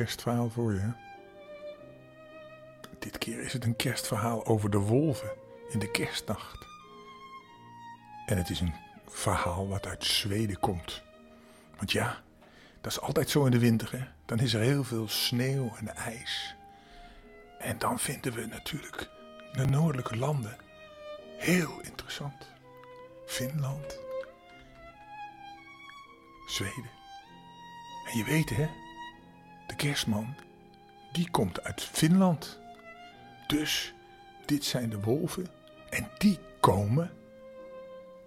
kerstverhaal voor je. Dit keer is het een kerstverhaal over de wolven in de kerstnacht. En het is een verhaal wat uit Zweden komt. Want ja, dat is altijd zo in de winter. Hè? Dan is er heel veel sneeuw en ijs. En dan vinden we natuurlijk de noordelijke landen heel interessant. Finland, Zweden. En je weet hè, de kerstman, die komt uit Finland. Dus dit zijn de wolven en die komen,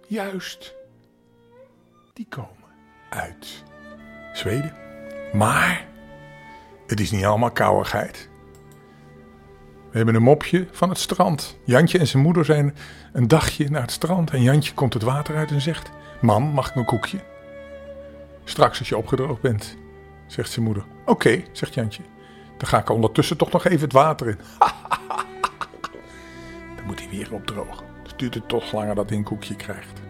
juist, die komen uit Zweden. Maar het is niet allemaal kouwigheid. We hebben een mopje van het strand. Jantje en zijn moeder zijn een dagje naar het strand. En Jantje komt het water uit en zegt: Mam, mag ik een koekje? Straks als je opgedroogd bent, zegt zijn moeder. Oké, zegt Jantje. Dan ga ik ondertussen toch nog even het water in. dan moet hij weer opdrogen. Dus duurt het toch langer dat hij een koekje krijgt.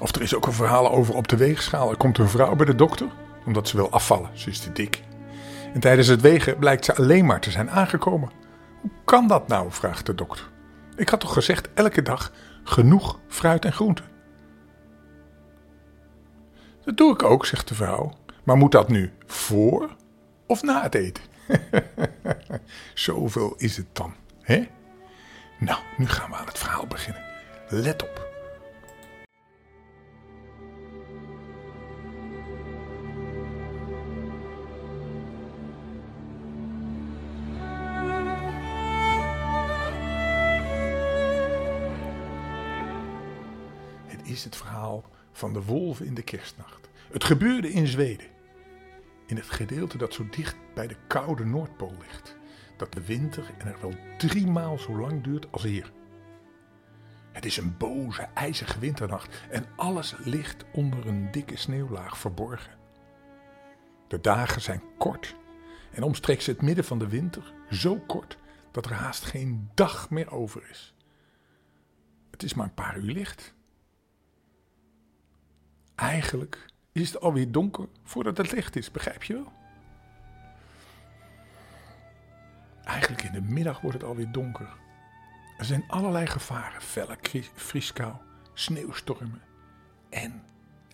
Of er is ook een verhaal over op de weegschaal. Er komt een vrouw bij de dokter, omdat ze wil afvallen. Ze is te dik. En tijdens het wegen blijkt ze alleen maar te zijn aangekomen. Hoe kan dat nou? vraagt de dokter. Ik had toch gezegd elke dag genoeg fruit en groenten? Dat doe ik ook, zegt de vrouw. Maar moet dat nu voor of na het eten? Zoveel is het dan, hè? Nou, nu gaan we aan het verhaal beginnen. Let op. Het is het verhaal van de wolven in de kerstnacht. Het gebeurde in Zweden. In het gedeelte dat zo dicht bij de koude Noordpool ligt. Dat de winter en er wel drie maal zo lang duurt als hier. Het is een boze, ijzige winternacht en alles ligt onder een dikke sneeuwlaag verborgen. De dagen zijn kort en omstreeks het midden van de winter zo kort dat er haast geen dag meer over is. Het is maar een paar uur licht. Eigenlijk is het alweer donker voordat het licht is, begrijp je wel? Eigenlijk in de middag wordt het alweer donker. Er zijn allerlei gevaren, felle vrieskou, sneeuwstormen. En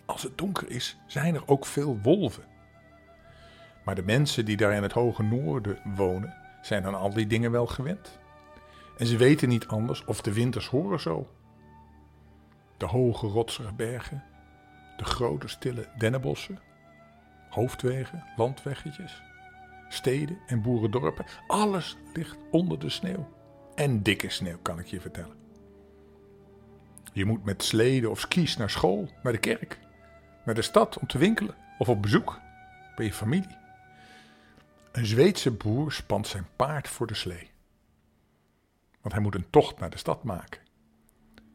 als het donker is, zijn er ook veel wolven. Maar de mensen die daar in het hoge noorden wonen, zijn aan al die dingen wel gewend. En ze weten niet anders of de winters horen zo. De hoge rotsige bergen, de grote stille dennenbossen, hoofdwegen, landweggetjes, steden en boerendorpen. Alles ligt onder de sneeuw. En dikke sneeuw, kan ik je vertellen. Je moet met sleden of skis naar school, naar de kerk, naar de stad om te winkelen of op bezoek bij je familie. Een Zweedse boer spant zijn paard voor de slee. Want hij moet een tocht naar de stad maken.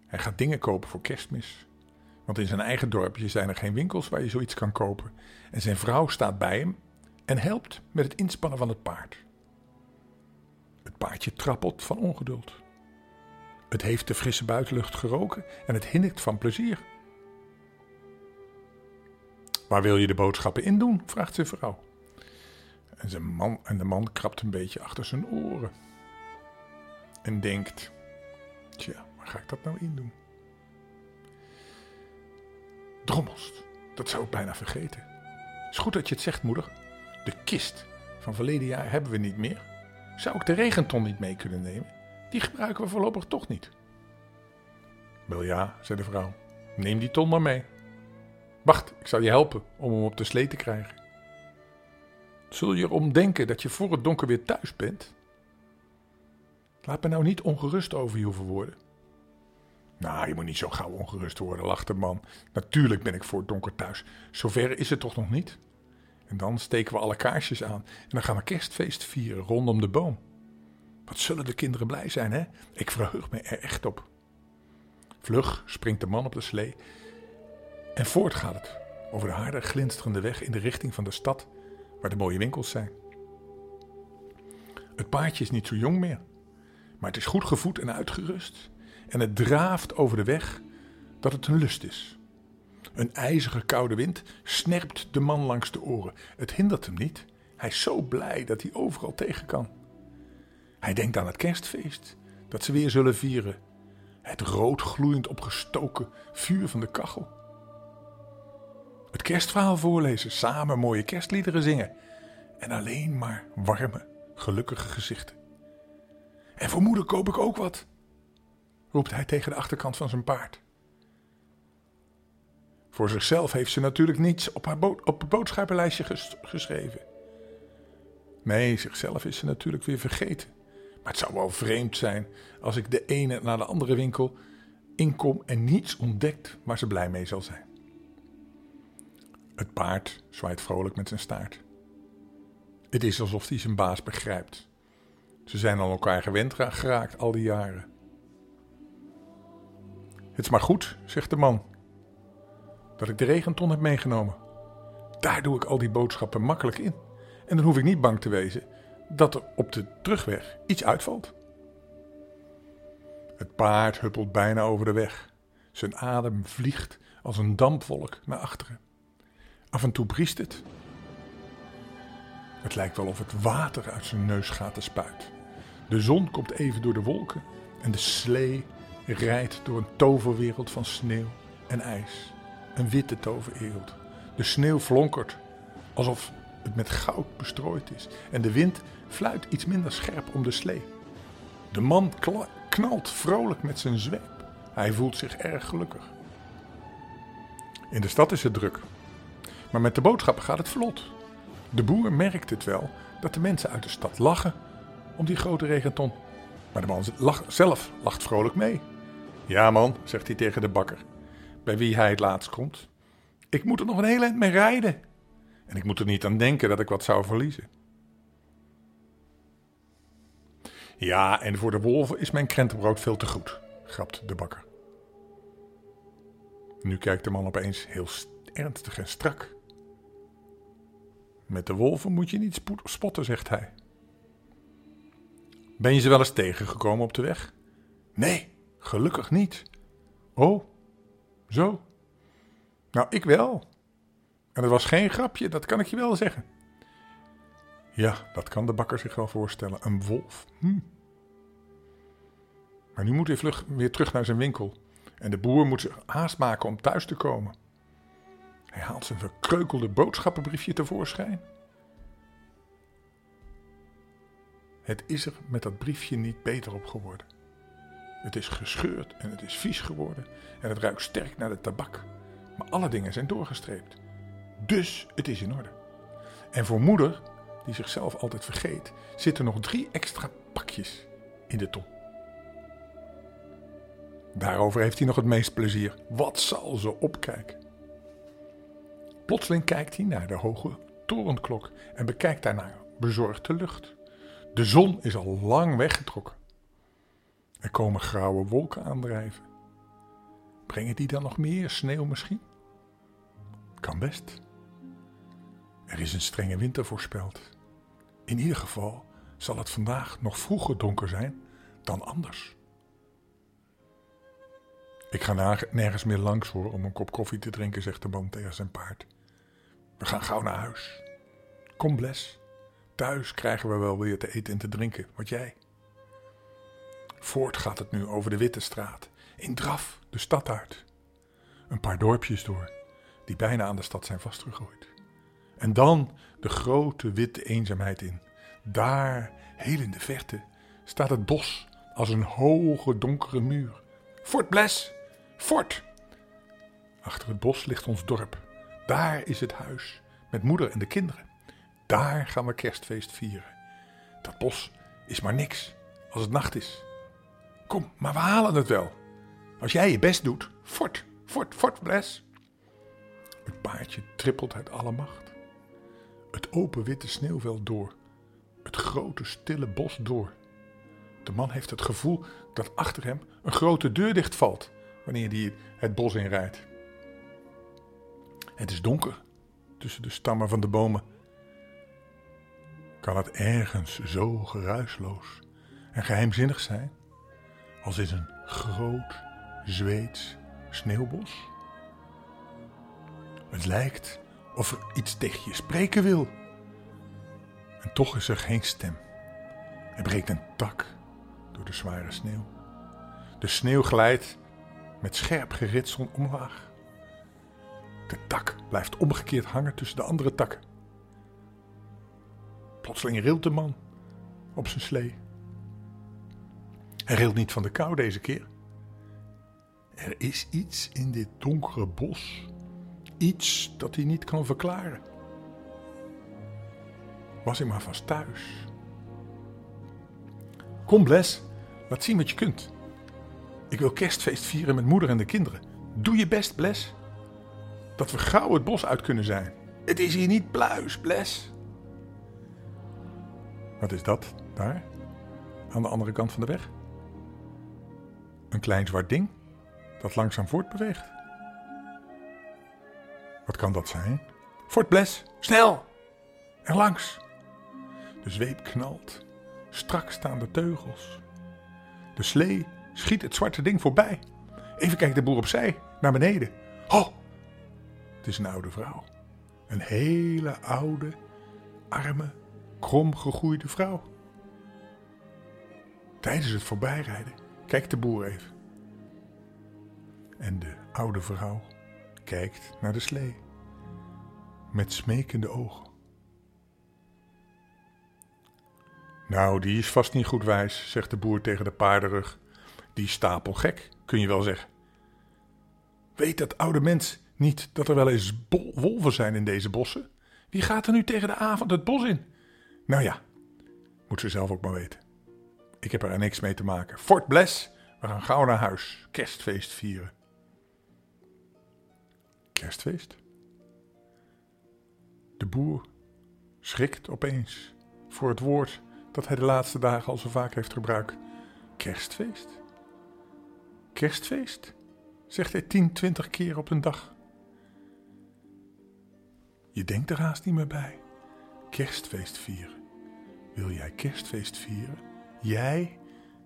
Hij gaat dingen kopen voor kerstmis. Want in zijn eigen dorpje zijn er geen winkels waar je zoiets kan kopen. En zijn vrouw staat bij hem en helpt met het inspannen van het paard. Het paardje trappelt van ongeduld. Het heeft de frisse buitenlucht geroken en het hinnikt van plezier. Waar wil je de boodschappen in doen? vraagt zijn vrouw. En, zijn man, en de man krabt een beetje achter zijn oren. En denkt: Tja, waar ga ik dat nou in doen? Drommels, dat zou ik bijna vergeten. Is goed dat je het zegt, moeder. De kist van verleden jaar hebben we niet meer. Zou ik de regenton niet mee kunnen nemen? Die gebruiken we voorlopig toch niet. Wel ja, zei de vrouw. Neem die ton maar mee. Wacht, ik zal je helpen om hem op de slee te krijgen. Zul je erom denken dat je voor het donker weer thuis bent? Laat me nou niet ongerust over je hoeven worden. Nou, je moet niet zo gauw ongerust worden, lacht de man. Natuurlijk ben ik voor het donker thuis. Zover is het toch nog niet? En dan steken we alle kaarsjes aan en dan gaan we kerstfeest vieren rondom de boom. Wat zullen de kinderen blij zijn, hè? Ik verheug me er echt op. Vlug springt de man op de slee en voort gaat het over de harde, glinsterende weg in de richting van de stad waar de mooie winkels zijn. Het paardje is niet zo jong meer, maar het is goed gevoed en uitgerust en het draaft over de weg dat het een lust is. Een ijzige koude wind snerpt de man langs de oren. Het hindert hem niet. Hij is zo blij dat hij overal tegen kan. Hij denkt aan het kerstfeest dat ze weer zullen vieren. Het rood gloeiend opgestoken vuur van de kachel. Het kerstverhaal voorlezen, samen mooie kerstliederen zingen. En alleen maar warme, gelukkige gezichten. En voor moeder koop ik ook wat, roept hij tegen de achterkant van zijn paard. Voor zichzelf heeft ze natuurlijk niets op, haar op het boodschappenlijstje geschreven. Nee, zichzelf is ze natuurlijk weer vergeten. Maar het zou wel vreemd zijn als ik de ene naar de andere winkel inkom en niets ontdekt waar ze blij mee zal zijn. Het paard zwaait vrolijk met zijn staart. Het is alsof hij zijn baas begrijpt. Ze zijn aan elkaar gewend geraakt al die jaren. Het is maar goed, zegt de man, dat ik de regenton heb meegenomen. Daar doe ik al die boodschappen makkelijk in. En dan hoef ik niet bang te wezen dat er op de terugweg iets uitvalt. Het paard huppelt bijna over de weg. Zijn adem vliegt als een dampwolk naar achteren. Af en toe briest het. Het lijkt wel of het water uit zijn neusgaten spuit. De zon komt even door de wolken en de slee rijdt door een toverwereld van sneeuw en ijs. Een witte toverwereld. De sneeuw flonkert alsof het met goud bestrooid is en de wind fluit iets minder scherp om de slee. De man knalt vrolijk met zijn zweep. Hij voelt zich erg gelukkig. In de stad is het druk. Maar met de boodschappen gaat het vlot. De boer merkt het wel dat de mensen uit de stad lachen om die grote regenton. Maar de man zelf lacht vrolijk mee. Ja man, zegt hij tegen de bakker, bij wie hij het laatst komt. Ik moet er nog een heel eind mee rijden. En ik moet er niet aan denken dat ik wat zou verliezen. Ja, en voor de wolven is mijn krentenbrood veel te goed, grapt de bakker. Nu kijkt de man opeens heel ernstig en strak. Met de wolven moet je niet spotten, zegt hij. Ben je ze wel eens tegengekomen op de weg? Nee, gelukkig niet. Oh, zo. Nou, ik wel. En het was geen grapje, dat kan ik je wel zeggen. Ja, dat kan de bakker zich wel voorstellen. Een wolf. Hm. Maar nu moet hij vlug weer terug naar zijn winkel. En de boer moet zich haast maken om thuis te komen. Hij haalt zijn verkreukelde boodschappenbriefje tevoorschijn. Het is er met dat briefje niet beter op geworden. Het is gescheurd en het is vies geworden en het ruikt sterk naar de tabak. Maar alle dingen zijn doorgestreept. Dus het is in orde. En voor moeder, die zichzelf altijd vergeet, zitten nog drie extra pakjes in de ton. Daarover heeft hij nog het meest plezier. Wat zal ze opkijken? Plotseling kijkt hij naar de hoge torenklok en bekijkt daarna bezorgd de lucht. De zon is al lang weggetrokken. Er komen grauwe wolken aandrijven. Brengen die dan nog meer sneeuw misschien? Kan best. Er is een strenge winter voorspeld. In ieder geval zal het vandaag nog vroeger donker zijn dan anders. Ik ga nergens meer langs hoor om een kop koffie te drinken, zegt de man tegen zijn paard. We gaan gauw naar huis. Kom, Bles. Thuis krijgen we wel weer te eten en te drinken. Wat jij? Voort gaat het nu over de Witte Straat. In draf de stad uit. Een paar dorpjes door, die bijna aan de stad zijn vastgegooid. En dan de grote witte eenzaamheid in. Daar, heel in de verte, staat het bos als een hoge donkere muur. Fort Bles! Fort! Achter het bos ligt ons dorp. Daar is het huis met moeder en de kinderen. Daar gaan we kerstfeest vieren. Dat bos is maar niks als het nacht is. Kom, maar we halen het wel. Als jij je best doet. Fort, fort, fort, bles. Het paardje trippelt uit alle macht. Het open witte sneeuwveld door. Het grote stille bos door. De man heeft het gevoel dat achter hem een grote deur dichtvalt wanneer hij het bos inrijdt. Het is donker tussen de stammen van de bomen kan het ergens zo geruisloos en geheimzinnig zijn als in een groot Zweeds sneeuwbos? Het lijkt of er iets tegen je spreken wil. En toch is er geen stem. Er breekt een tak door de zware sneeuw. De sneeuw glijdt met scherp geritsel omlaag. De tak blijft omgekeerd hangen tussen de andere takken. Plotseling rilt de man op zijn slee. Hij rilt niet van de kou deze keer. Er is iets in dit donkere bos. Iets dat hij niet kan verklaren. Was ik maar vast thuis. Kom, Bles, laat zien wat je kunt. Ik wil kerstfeest vieren met moeder en de kinderen. Doe je best, Bles. Dat we gauw het bos uit kunnen zijn. Het is hier niet pluis, Bles. Wat is dat daar? Aan de andere kant van de weg? Een klein zwart ding dat langzaam voortbeweegt. Wat kan dat zijn? Fort Bles, snel! Er langs! De zweep knalt. Strak staan de teugels. De slee schiet het zwarte ding voorbij. Even kijkt de boer opzij, naar beneden. Oh, het is een oude vrouw. Een hele oude, arme, krom gegroeide vrouw. Tijdens het voorbijrijden kijkt de boer even. En de oude vrouw kijkt naar de slee met smekende ogen. Nou, die is vast niet goed wijs, zegt de boer tegen de paardenrug. Die stapel gek, kun je wel zeggen. Weet dat oude mens niet dat er wel eens wolven zijn in deze bossen? Wie gaat er nu tegen de avond het bos in? Nou ja, moet ze zelf ook maar weten. Ik heb er niks mee te maken. Fort Bles, we gaan gauw naar huis. Kerstfeest vieren. Kerstfeest? De boer schrikt opeens voor het woord dat hij de laatste dagen al zo vaak heeft gebruikt. Kerstfeest? Kerstfeest? zegt hij tien, twintig keer op een dag. Je denkt er haast niet meer bij. Kerstfeest vieren. Wil jij kerstfeest vieren? Jij,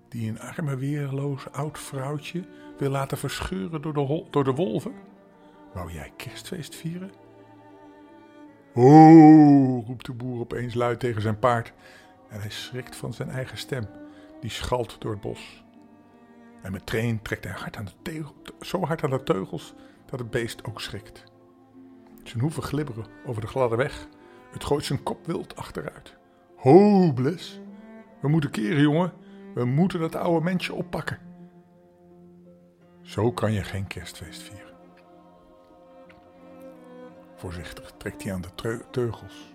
die een arme, weerloos oud vrouwtje wil laten verscheuren door de, door de wolven? Wou jij kerstfeest vieren? Oh, roept de boer opeens luid tegen zijn paard en hij schrikt van zijn eigen stem, die schalt door het bos. En meteen trekt hij hard aan de tegel, zo hard aan de teugels dat het beest ook schrikt. Zijn hoeven glibberen over de gladde weg. Het gooit zijn kop wild achteruit. Ho, Bles. We moeten keren, jongen. We moeten dat oude mensje oppakken. Zo kan je geen kerstfeest vieren. Voorzichtig trekt hij aan de teugels.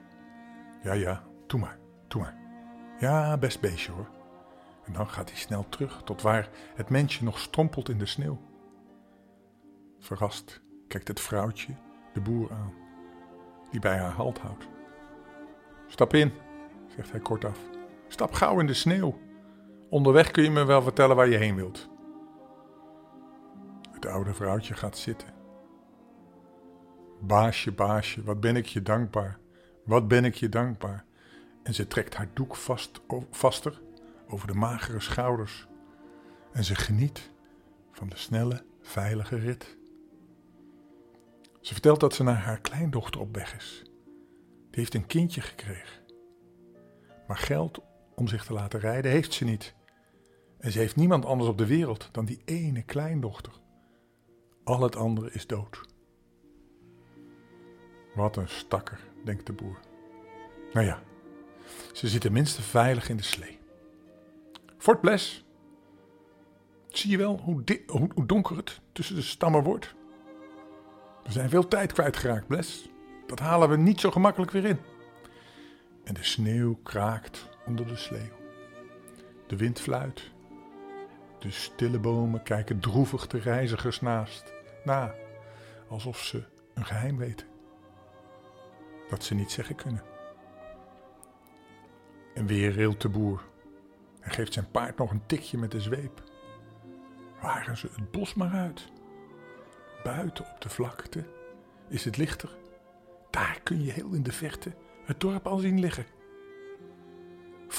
Ja, ja, doe maar, doe maar. Ja, best beestje hoor. En dan gaat hij snel terug tot waar het mensje nog strompelt in de sneeuw. Verrast kijkt het vrouwtje de boer aan, die bij haar halt houdt. Stap in, zegt hij kortaf. Stap gauw in de sneeuw. Onderweg kun je me wel vertellen waar je heen wilt. Het oude vrouwtje gaat zitten. Baasje, baasje, wat ben ik je dankbaar. Wat ben ik je dankbaar. En ze trekt haar doek vast, vaster over de magere schouders. En ze geniet van de snelle, veilige rit. Ze vertelt dat ze naar haar kleindochter op weg is. Die heeft een kindje gekregen. Maar geld om zich te laten rijden heeft ze niet. En ze heeft niemand anders op de wereld dan die ene kleindochter. Al het andere is dood. Wat een stakker, denkt de boer. Nou ja, ze zit tenminste veilig in de slee. Fort Bles. Zie je wel hoe, hoe, donker het tussen de stammen wordt? We zijn veel tijd kwijtgeraakt, Bles. Dat halen we niet zo gemakkelijk weer in. En de sneeuw kraakt onder de slee. De wind fluit. De stille bomen kijken droevig de reizigers naast na, alsof ze een geheim weten dat ze niet zeggen kunnen. En weer rilt de boer en geeft zijn paard nog een tikje met de zweep. Waren ze het bos maar uit. Buiten op de vlakte is het lichter. Daar kun je heel in de verte het dorp al zien liggen.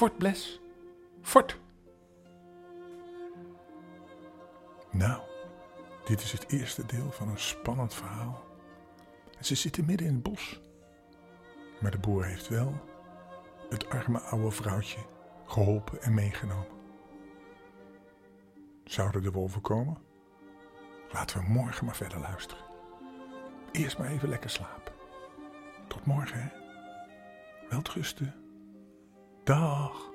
Fort Bles, fort. Nou, dit is het eerste deel van een spannend verhaal. Ze zitten midden in het bos. Maar de boer heeft wel het arme oude vrouwtje geholpen en meegenomen. Zouden de wolven komen? Laten we morgen maar verder luisteren. Eerst maar even lekker slapen. Tot morgen, hè? Welterusten. Dag.